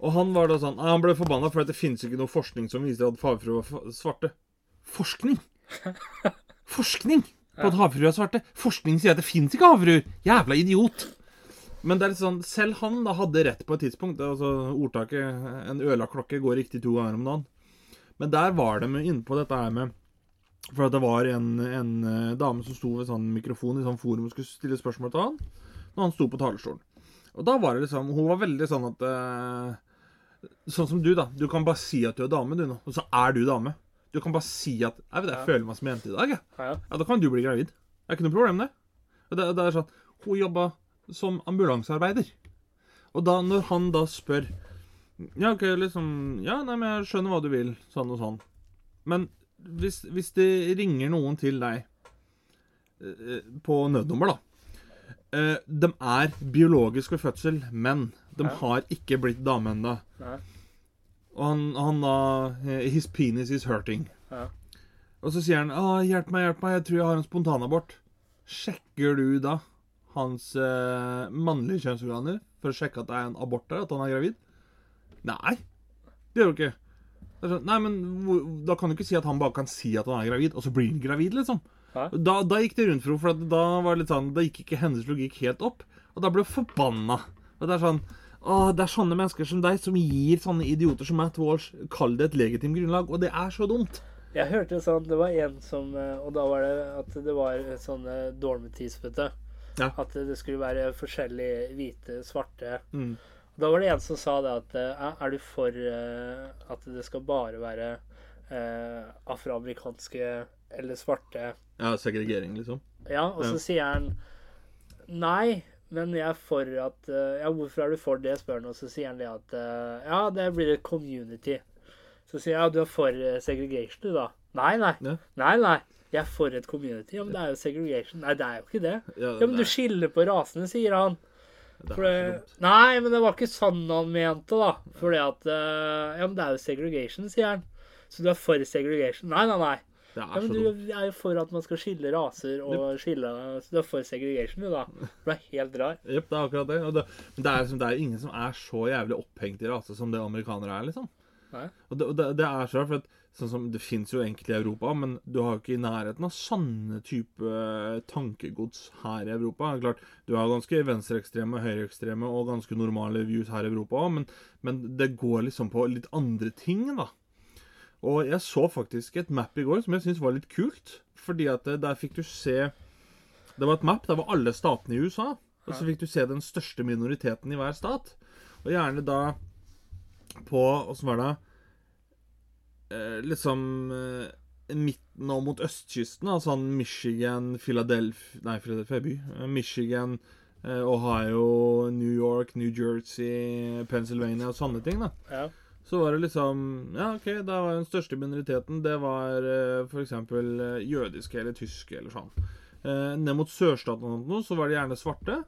Og han var da sånn Han ble forbanna for at det finnes ikke noe forskning som viser at havfruer var svarte. Forskning! Forskning på at havfruer er svarte! Forskning sier at det fins ikke havfruer! Jævla idiot! Men det er litt sånn Selv han da hadde rett på et tidspunkt. Altså Ordtaket 'en øla klokke går riktig to ganger om dagen'. Men der var de inne på dette her med For at det var en, en eh, dame som sto ved sånn mikrofon i sånn forum og skulle stille spørsmål til han når han sto på talerstolen. Og da var det liksom Hun var veldig sånn at eh, Sånn som du, da. Du kan bare si at du er dame, du nå. Og så er du dame. Du kan bare si at Jeg vet, jeg føler meg som jente i dag, jeg. Ja. Ja, da kan du bli gravid. Det er ikke noe problem, det. Og det, det er sånn Hun jobba som ambulansearbeider. Og da, når han da spør Ja, OK, liksom Ja, nei, men jeg skjønner hva du vil, sånn og sånn. Men hvis, hvis det ringer noen til deg eh, på nødnummer, da eh, De er biologisk ved fødsel, men de har ikke blitt dame ennå. Og han, han da eh, His penis is hurting. Ja. Og så sier han ah, 'Hjelp meg, hjelp meg, jeg tror jeg har en spontanabort'. Sjekker du da hans eh, mannlige kjønnsorganer for å sjekke at det er en abort der, at han er gravid? Nei, det gjør du ikke. Sånn, Nei, men Da kan du ikke si at han bare kan si at han er gravid, og så blir han gravid, liksom. Da, da gikk det rundt for henne, for da var det litt sånn, da gikk ikke hennes logikk helt opp. Og da ble hun forbanna. Og det er sånn Åh, det er sånne mennesker som deg som gir sånne idioter som Matt Walsh Kall det et legitimt grunnlag, og det er så dumt. Jeg hørte sånn, det var en som eh, Og da var det at det var sånne dormities, vet du. Ja. At det skulle være forskjellige hvite, svarte Mm. Da var det en som sa det at eh, Er du for eh, at det skal bare være eh, afroamerikanske eller svarte Ja, segregering, liksom. Ja, og så Ja. sier han Nei, men jeg er for at eh, Ja, hvorfor er du for det, spør han, og så sier han det at eh, Ja, det blir et community. Så sier jeg ja, du er for eh, segregation, du, da? Nei, nei. Ja. Nei, nei. Jeg er for et community. Ja, men det er jo segregation. Nei, det er jo ikke det. Ja, Ja, men du skiller på rasene, sier han. det er det, nei, men det var ikke sånn han mente, da. Fordi at Ja, men det er jo segregation, sier han. Så du er for segregation? Nei, nei, nei. Det Ja, er men så du dumt. er jo for at man skal skille raser og skille Så du er for segregation, du, da. Du er helt rar. Jepp, det er akkurat det. Det, men det er, liksom, det er ingen som er så jævlig opphengt i rase som det amerikanere er, liksom. Nei. Og det, det, det er så rart, for at sånn som, det fins jo enkelte i Europa, men du har jo ikke i nærheten av sånne type eh, tankegods her i Europa. Klart, Du har ganske venstreekstreme, høyreekstreme og ganske normale views her i Europa òg, men, men det går liksom på litt andre ting, da. Og jeg så faktisk et map i går som jeg syns var litt kult. Fordi at eh, der fikk du se Det var et map der var alle statene i USA. Og så fikk du se den største minoriteten i hver stat. Og gjerne da på Åssen var det? Eh, liksom eh, midten og mot østkysten. Altså Michigan, Philadelphia Nei, Philadelphia by. Michigan, eh, Ohio, New York, New Jersey, Pennsylvania og sånne ting. da. Ja. Så var det liksom Ja, OK, da var den største minoriteten Det var uh, f.eks. Eh, jødiske eller tyske eller sånn. Uh, ned mot sørstaten og noe, så var det gjerne svarte.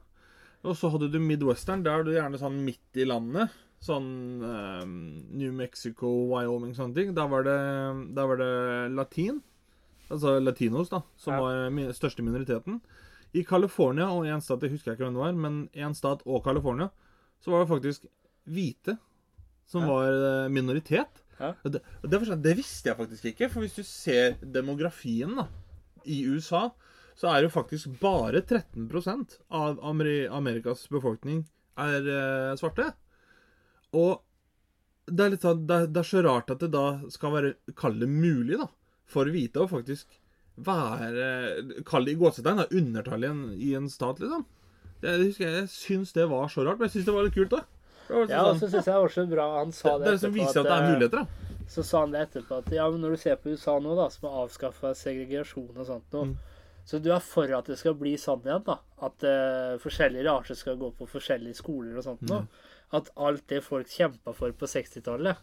Og så hadde du Midwestern. Der er du gjerne sånn midt i landet. Sånn uh, New Mexico, Wyoming, sånne ting. Der var det, der var det latin. Altså latinos, da. Som Ja. var min, største minoriteten. I California og en stat, jeg husker ikke hvem det var, men én stat og California, så var det faktisk hvite som var eh, minoritet. Ja. Det, det, sånn, det visste jeg faktisk ikke, for hvis du ser demografien da, i USA, så er jo faktisk bare 13% av Ameri Amerikas befolkning er eh, svarte. Og det er, litt sånn, det, er- det er så rart at det da skal være Kall det mulig, da. For hvite å faktisk være Kall det i gåsetegn undertallet i en, i en stat, liksom. Jeg jeg, jeg syns det var så rart, men jeg syns det var litt kult, da. Ja, og så syns jeg det var så bra han sa det, det, det som viser at det er muligheter, da. Så sa han det etterpå at ja, men når du ser på USA nå, da, som har avskaffa segregasjon og sånt noe Mm. Så du er for at det skal bli sånn igjen, da? At uh, forskjellige raser skal gå på forskjellige skoler og sånt noe? At alt det folk kjempa for på 60-tallet,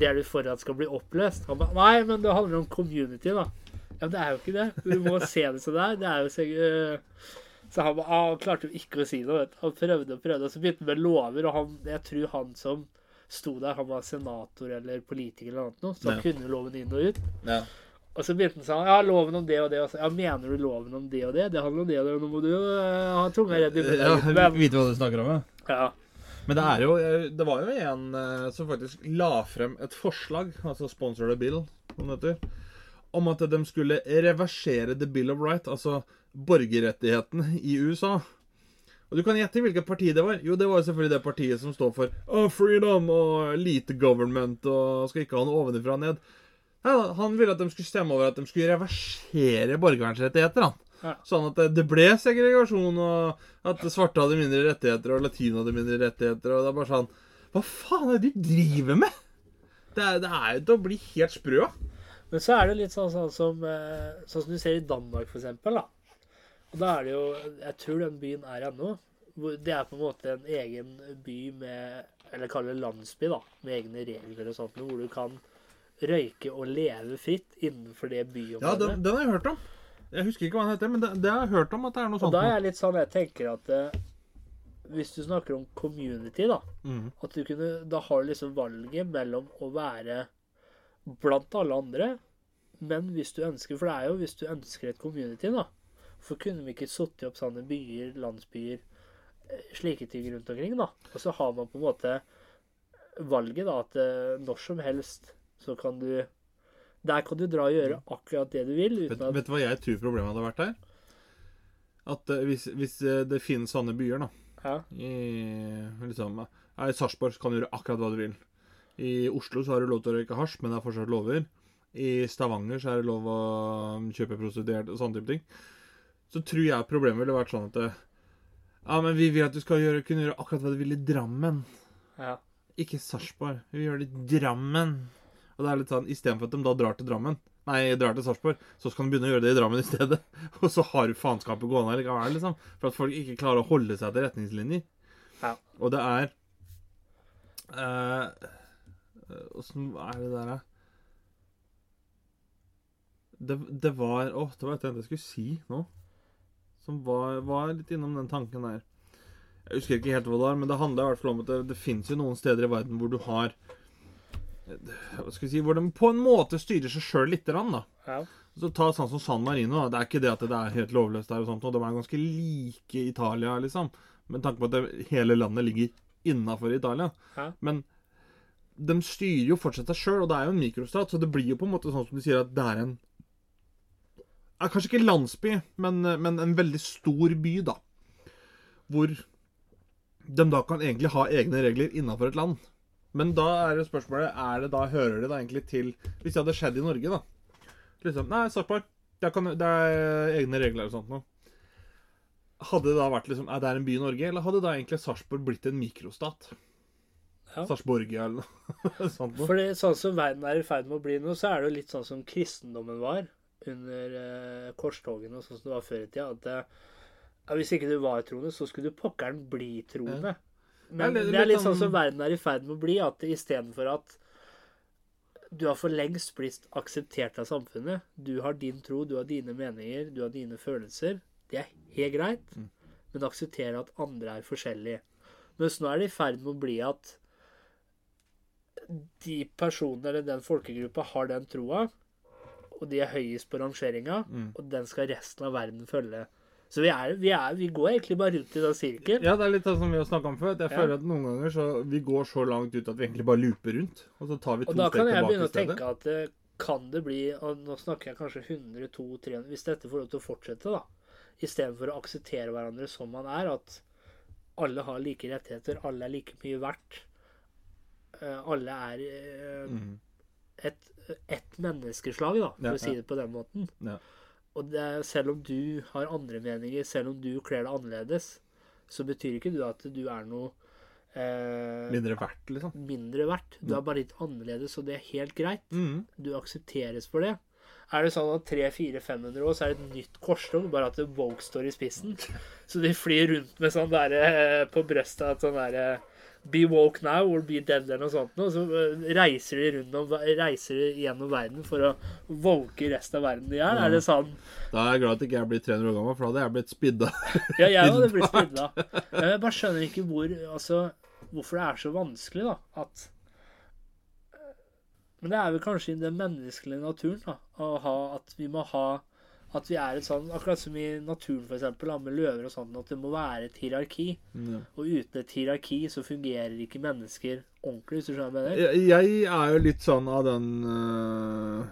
det er du for at skal bli oppløst? Han ba, Nei, men det handler om community, da. Ja, men det er jo ikke det. Du må se det som det er. Det er jo seg eh, Så han ah, han klarte jo ikke å si noe. Vet. Han prøvde og prøvde, og så begynte han med lover, og han, jeg tror han som sto der, han var senator eller politiker eller noe, så han Ja. kunne loven inn og ut. Ja. Og så begynte han sånn Ja, loven om det og det. Og så, ja, mener du loven om det og det? Det handler om det og det. Nå må du jo eh, ha tunga redd i Ja, munnen. Men, Vite hva du snakker om, ja. ja. Men det er jo Det var jo en eh, som faktisk la frem et forslag, altså sponsor the bill, som dette, om at de skulle reversere the bill of right, altså borgerrettighetene i USA. Og du kan gjette hvilket parti det var. Jo, det var jo selvfølgelig det partiet som står for oh, freedom og lite government og skal ikke ha noe ovenfra og ned. Nei, Han ville at de skulle stemme over at de skulle reversere borgervernsrettigheter. han. Ja. Sånn at det, ble segregasjon, og at svarte hadde mindre rettigheter, og latino hadde mindre rettigheter. Og det er bare sånn Hva faen er det du driver med?! Det er, det er jo til å bli helt sprø av. Men så er det litt sånn, sånn, som, eh, sånn som du ser i Danmark, for eksempel. Da. Og da er det jo Jeg tror den byen er ennå. Det er på en måte en egen by med Eller kall det landsby, da. Med egne regler og sånt. Hvor du kan røyke og leve fritt innenfor det Ja, den, den har jeg hørt om. Jeg husker ikke hva den heter, men det, det har jeg hørt om at det er noe og sånt. da er jeg litt sånn Jeg tenker at eh, hvis du snakker om community, da mm. At du kunne Da har du liksom valget mellom å være blant alle andre, men hvis du ønsker For det er jo hvis du ønsker et community, da. For kunne vi ikke satt opp sånne byer, landsbyer, eh, slike ting rundt omkring, da? Og så har man på en måte valget, da, at eh, når som helst så kan du Der kan du dra og gjøre akkurat det du vil, Vet, vet du hva jeg tror problemet hadde vært her? At eh, hvis, hvis det finnes sånne byer, da Ja. I, liksom, I Sarpsborg kan du gjøre akkurat hva du vil. I Oslo så har du lov til å røyke hasj, men det er fortsatt lover. I Stavanger så er det lov å kjøpe prostituerte og sånne type ting. Så tror jeg problemet ville vært sånn at det, Ja, men vi vil at du skal gjøre, kunne gjøre akkurat hva du vil i Drammen. ja. Ikke Sarpsborg. Vi vil gjøre det i Drammen. Og det er litt sånn, Istedenfor at de da drar til Drammen, nei, drar til Sarpsborg, så skal de begynne å gjøre det i Drammen i stedet. Og så har du faenskapet gående likevel, liksom. For at folk ikke klarer å holde seg til retningslinjer. Ja. Og det er eh, Åssen er det der, da? Det, det var Å, det var et eller annet jeg skulle si nå. Som var, var litt innom den tanken der. Jeg husker ikke helt hva det var, men det handler i hvert fall om at det, det fins jo noen steder i verden hvor du har Hva skal vi si Hvor de på en måte styrer seg sjøl lite grann, da. ja. Så ta sånn som San Marino. Da. Det er ikke det at det er helt lovløst der, og sånt, og de er ganske like Italia, liksom. Med tanke på at det, hele landet ligger innafor Italia. Ja. Men de styrer jo fortsatt seg sjøl, og det er jo en mikrostat, så det blir jo på en måte sånn som du sier, at det er en er Kanskje ikke landsby, men, men en veldig stor by, da. Hvor de da kan egentlig ha egne regler innafor et land. Men da er jo spørsmålet er det da, Hører det da egentlig til Hvis det hadde skjedd i Norge, da. Liksom, Nei, Sarpsborg. Det, det er egne regler og sånt noe. Hadde det da vært liksom, er det en by i Norge, eller hadde da egentlig Sarpsborg blitt en mikrostat? Ja. Sarpsborgia eller noe sånt noe. For sånn som verden er i ferd med å bli nå, så er det jo litt sånn som kristendommen var under eh, korstogene og sånn som det var før i tida. At eh, hvis ikke du var troende, så skulle du pokkeren bli troende. Men Ja, det- det er litt sånn- som verden er i ferd med å bli, at istedenfor at du har for lengst blitt akseptert av samfunnet. Du har din tro, du har dine meninger, du har dine følelser. Det er helt greit, Mm. men akseptere at andre er forskjellige. Mens nå er det i ferd med å bli at de personene eller den folkegruppa har den troa, og de er høyest på rangeringa, Mm. og den skal resten av verden følge. Så vi, er, vi, er, vi går egentlig bare rundt i den sirkelen. Ja, det er litt sånn som vi har snakka om før. Jeg Ja. føler at noen ganger så vi går så langt ut at vi egentlig bare looper rundt. Og så tar vi to Og da kan jeg begynne å tenke at det, kan det bli og Nå snakker jeg kanskje 100, 200, 300 Hvis dette får lov til å fortsette, da, istedenfor å akseptere hverandre som man er, at alle har like rettigheter, alle er like mye verdt, eh, alle er eh, Mhm. et, et menneskeslag, da, for Ja, å si det på den måten. Ja. Og det, er- selv om du har andre meninger, selv om du kler deg annerledes, så betyr ikke du at du er noe eh, Mindre verdt, liksom. mindre verdt. Du Mm. er bare litt annerledes, og det er helt greit. Mhm. Du aksepteres for det. Er det sånn at 300-400-500 år så er det et nytt korstog, bare at Woke står i spissen? Så de flyr rundt med sånn derre på brøstet at sånn derre Be woke now or be dead eller noe sånt. Og så eh, reiser de rundt om, reiser de gjennom verden for å woke resten av verden de er. Ja. Er det sånn? Da er jeg glad at ikke jeg blir blitt 300 år gammel, for da hadde jeg blitt spidda. Ja, jeg hadde blitt spidda. Jeg bare skjønner ikke hvor Altså, hvorfor det er så vanskelig, da. At Men det er vel kanskje i den menneskelige naturen, da. Å ha At vi må ha At vi er et sånn Akkurat som i naturen, eksempel, med løver og sånn, at det må være et hierarki. Ja. Og uten et hierarki så fungerer ikke mennesker ordentlig, hvis du skjønner hva jeg mener? Jeg, jeg er jo litt sånn av den øh,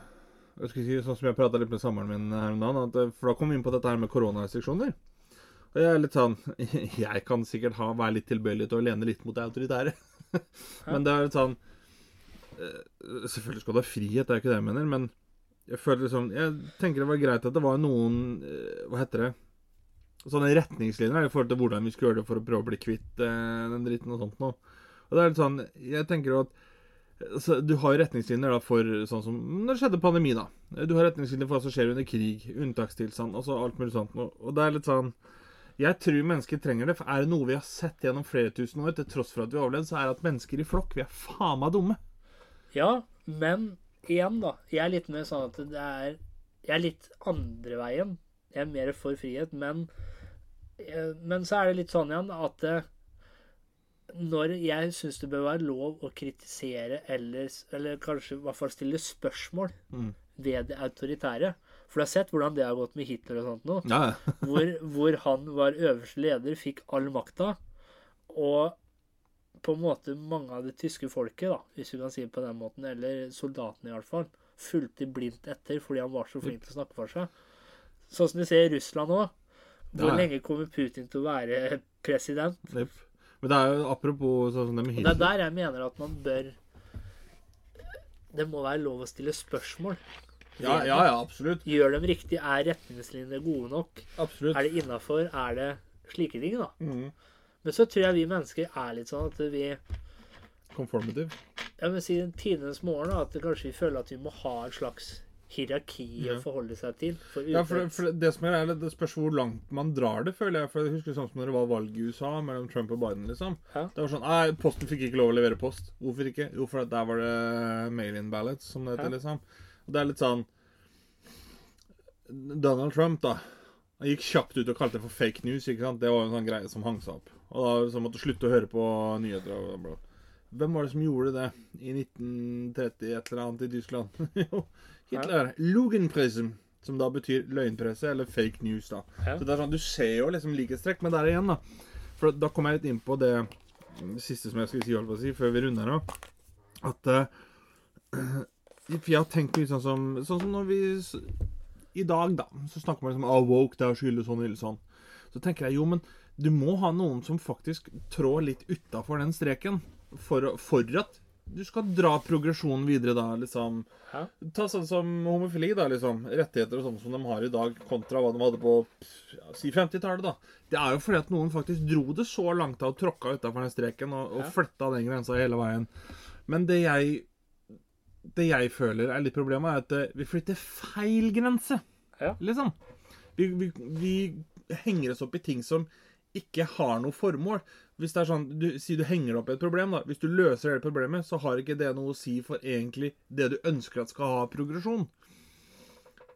jeg skal si, Sånn som jeg prata litt med samboeren min her om dagen. At, øh, for da kom vi inn på dette her med koronarestriksjoner. Og jeg er litt sånn Jeg kan sikkert ha, være litt tilbøyelig til å lene litt mot det autoritære. Men det er litt sånn eh, Selvfølgelig skal du ha frihet, det er ikke det jeg mener, men jeg føler liksom Jeg tenker det var greit at det var noen eh, Hva heter det? Sånne retningslinjer i forhold til hvordan vi skulle gjøre det for å prøve å bli kvitt eh, den dritten og sånt noe. Og det er litt sånn Jeg tenker jo at altså, Du har retningslinjer da for sånn som når det skjedde pandemi, da. Du har retningslinjer for hva som skjer under krig, unntakstilstand, altså alt mulig sånt. Og det er litt sånn jeg tror mennesker trenger det. For er det noe vi har sett gjennom flere tusen år, til tross for at vi har overlevd, så er det at mennesker i flokk, vi er faen meg dumme. Ja, men igjen, da. Jeg er litt mer sånn at det er Jeg er litt andre veien. Jeg er mer for frihet, men eh, Men så er det litt sånn igjen at eh, når jeg syns det bør være lov å kritisere eller, eller kanskje i hvert fall stille spørsmål Mm. ved det autoritære For du har sett hvordan det har gått med Hitler og sånt nå. Ja, hvor, hvor han var øverste leder, fikk all makta. Og på en måte mange av det tyske folket, da, hvis vi kan si det på den måten, eller soldatene i hvert fall, fulgte blindt etter fordi han var så flink til å snakke for seg. Sånn som du ser i Russland òg. Hvor lenge kommer Putin til å være president? Yep. Men det er jo apropos sånn som Og det er der jeg mener at man bør Det må være lov å stille spørsmål. Ja, ja, ja, absolutt. Gjør dem riktig? Er retningslinjene gode nok? Absolutt. Er det innafor? Er det slike ting, da? Mhm. Men så tror jeg vi mennesker er litt sånn at vi Conformative. Jeg vil si tidenes morgen at kanskje vi føler at vi må ha en slags hierarki Ja. å forholde seg til. For Ja, for, for det som er, ærlig, det spørs hvor langt man drar det, føler jeg. For jeg husker sånn som når det var valg i USA mellom Trump og Biden, liksom. Ja. Det var sånn Nei, Posten fikk ikke lov å levere post. Hvorfor ikke? Jo, for der var det mail-in ballots, som det heter, Ja. liksom. Og det er litt sånn Donald Trump, da. Han gikk kjapt ut og kalte det for fake news. ikke sant? Det var jo en sånn greie som hang seg opp. Og da måtte slutte å høre på nyheter. og bla. Hvem var det som gjorde det i 1930 et eller annet i Tyskland? Jo, Hitler. Lugenpresse, som da betyr løgnpresse eller fake news. da. Så det er sånn, Du ser jo liksom likhetstrekk, men der igjen, da. For da kom jeg litt inn på det, siste som jeg skulle si, holdt på å si, før vi runder av. At uh, For jeg har tenkt litt sånn som Sånn som når vi I dag, da, så snakker man liksom ah, woke, det er ille sånn, eller sånn. Så tenker jeg jo, men du må ha noen som faktisk trår litt utafor den streken for, for at du skal dra progresjonen videre, da, liksom. Hæ? Ta sånn som homofili, da, liksom. Rettigheter og sånn som de har i dag, kontra hva de hadde på ja, si 50-tallet, da. Det er jo fordi at noen faktisk dro det så langt av og tråkka utafor den streken og, og flytta den grensa hele veien. Men det jeg Det jeg føler er litt problemet, er at eh, vi flytter feil grense. Ja. Liksom. Vi, vi, vi henger oss opp i ting som ikke har noe formål. Hvis det er sånn, du, Si du henger opp et problem. da. Hvis du løser det problemet, så har ikke det noe å si for egentlig det du ønsker at skal ha progresjon.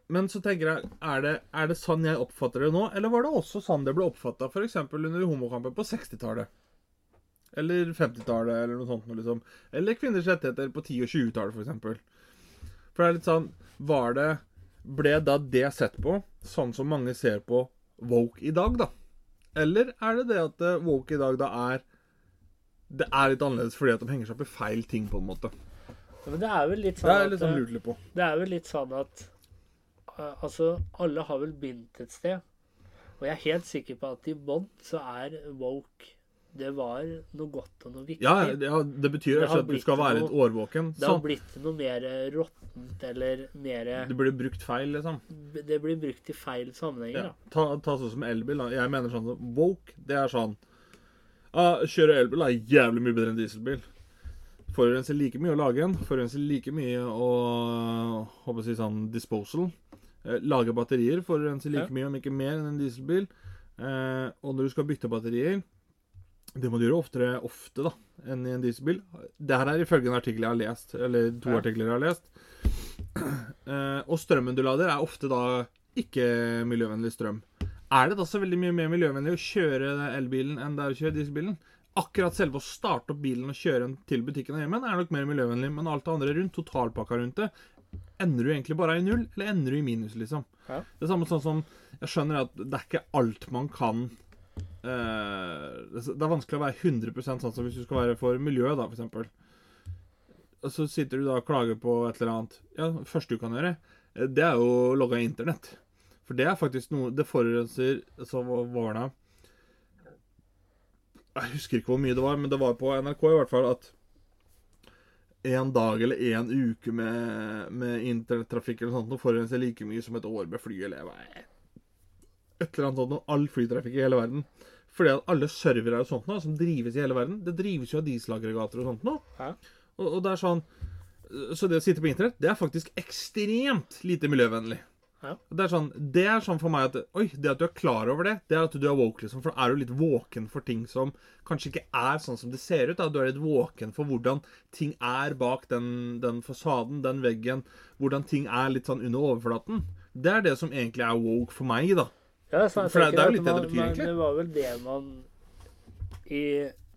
Men så tenker jeg, er det, er det sånn jeg oppfatter det nå? Eller var det også sånn det ble oppfatta f.eks. under homokampen på 60-tallet? Eller 50-tallet, eller noe sånt. Liksom. Eller kvinners rettigheter på 10- og 20-tallet, f.eks. For det er litt sånn Var det Ble da det sett på sånn som mange ser på woke i dag, da? Eller er det det at eh, woke i dag da er Det er litt annerledes fordi at de henger seg opp i feil ting, på en måte? Men det er vel litt Det sånn er at litt sånn lurt litt på. Det er vel litt sånn at uh, Altså, alle har vel begynt et sted. Og jeg er helt sikker på at i bånn så er woke Det var noe godt og noe viktig. Ja, det- ja, det betyr Det at du skal være noe- årvåken. Det har blitt noe mer råttent eller mer Det blir brukt feil, liksom. Det blir brukt i feil sammenhenger. Ja. da. Ta, ta sånn som elbil. da. Jeg mener sånn som woke, det er sånn ah, Kjøre elbil er jævlig mye bedre enn dieselbil. Forurenser like mye å lage en. Forurenser like mye å håper å si sånn disposal. Eh, lage batterier forurenser like Ja. mye, om ikke mer, enn en dieselbil. Eh, og når du skal bytte batterier Det må du gjøre oftere ofte da, enn i en dieselbil. Det her er ifølge en artikkel jeg har lest. Eller to Ja. artikler jeg har lest. Uh, og strømmen du lader, er ofte da ikke miljøvennlig strøm. Er det da så veldig mye mer miljøvennlig å kjøre elbilen enn det er å kjøre dieselbilen? Akkurat selve å starte opp bilen og kjøre den til butikken og hjemmen er nok mer miljøvennlig, men alt det andre rundt, totalpakka rundt det, ender du egentlig bare i null, eller ender du i minus, liksom? Ja. Det er samme sånn som Jeg skjønner at det er ikke alt man kan Det er vanskelig å være 100% sånn som hvis du skal være for miljøet, da, f.eks. Og så sitter du da og klager på et eller annet. Ja, det første du kan gjøre, eh, det er jo å logge av internett. For det er faktisk noe Det forurenser Så hva Jeg husker ikke hvor mye det var, men det var på NRK i hvert fall at en dag eller en uke med, med internettrafikk eller sånt, forurenser like mye som et år med fly eller Et eller annet sånt om All flytrafikk i hele verden. Fordi at alle servere og sånt nå, som drives i hele verden, det drives jo av dieselaggregater og sånt nå. Og, og det er sånn Så det å sitte på internett, det er faktisk ekstremt lite miljøvennlig. Ja. Det er sånn Det er sånn for meg at Oi, det at du er klar over det, det er at du er woke, liksom. For da er du litt våken for ting som kanskje ikke er sånn som det ser ut. Da. Du er litt våken for hvordan ting er bak den, den fasaden, den veggen. Hvordan ting er litt sånn under overflaten. Det er det som egentlig er woke for meg, da. Ja, det er sant. For det- det er jo litt det det betyr, men egentlig. Det var vel det man i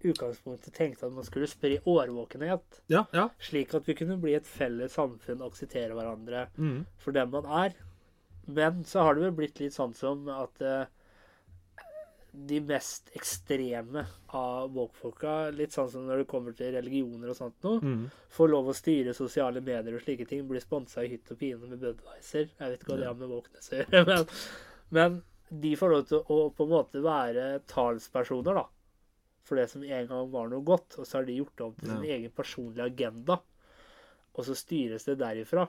utgangspunktet tenkte at man skulle spre årvåkenhet. Ja, ja. Slik at vi kunne bli et felles samfunn og akseptere hverandre Mm. for den man er. Men så har det vel blitt litt sånn som at eh, de mest ekstreme av woke-folka, litt sånn som når det kommer til religioner og sånt noe, Mm. får lov å styre sosiale medier og slike ting, blir sponsa i hytt og pine med Budwiser. Jeg vet ikke hva det har med wokeness å gjøre, men, men de får lov til å på en måte være talspersoner, da. For det som en gang var noe godt, og så har de gjort det om til sin Ja. egen personlige agenda. Og så styres det derifra.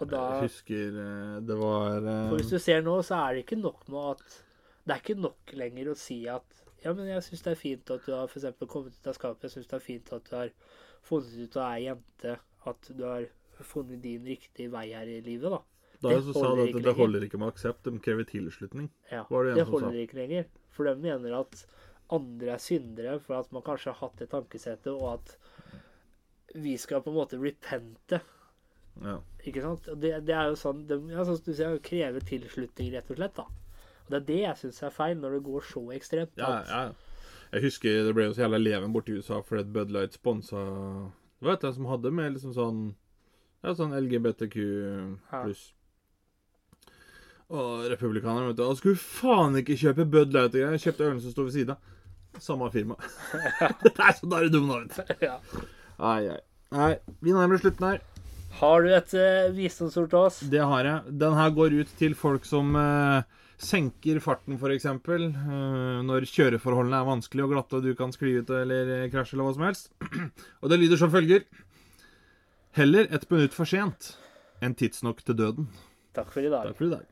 Og da Jeg husker eh, det var eh, For hvis du ser nå, så er det ikke nok med at Det er ikke nok lenger å si at Ja, men jeg syns det er fint at du har eksempel kommet ut av skapet. Jeg syns det er fint at du har funnet ut at du er jente. At du har funnet din riktige vei her i livet, da. Da det så sa de at det lenger. holder ikke med aksept, de krever tilslutning. Ja, det det holder ikke lenger. For de mener at andre er syndere for at man kanskje har hatt det tankesettet, og at vi skal på en måte repente. Ja. Ikke sant? Det, det er jo sånn de, ja, sånn som du sier, krever tilslutning, rett og slett. da. Og Det er det jeg syns er feil, når det går så ekstremt. Ja, ja. Jeg husker det ble jo så jævla leven borti USA fordi Bud Light sponsa Det var et som hadde med liksom sånn Ja, sånn LGBTQ pluss. Og republikanerne, vet du. og skulle faen ikke kjøpe Bud Light. Jeg kjøpte ølen som sto ved siden av. Samme firma. det er så da er du dum, da, vet du. ja. Ai, ai. Nei, vi nærmer oss slutten her. Har du et uh, visdomsord til oss? Det har jeg. Den her går ut til folk som uh, senker farten, f.eks. Uh, når kjøreforholdene er vanskelige og glatte, og du kan skli ut eller eh, krasje eller hva som helst. og det lyder som følger. Heller et minutt for sent enn tidsnok til døden. Takk for i dag. Takk for i dag.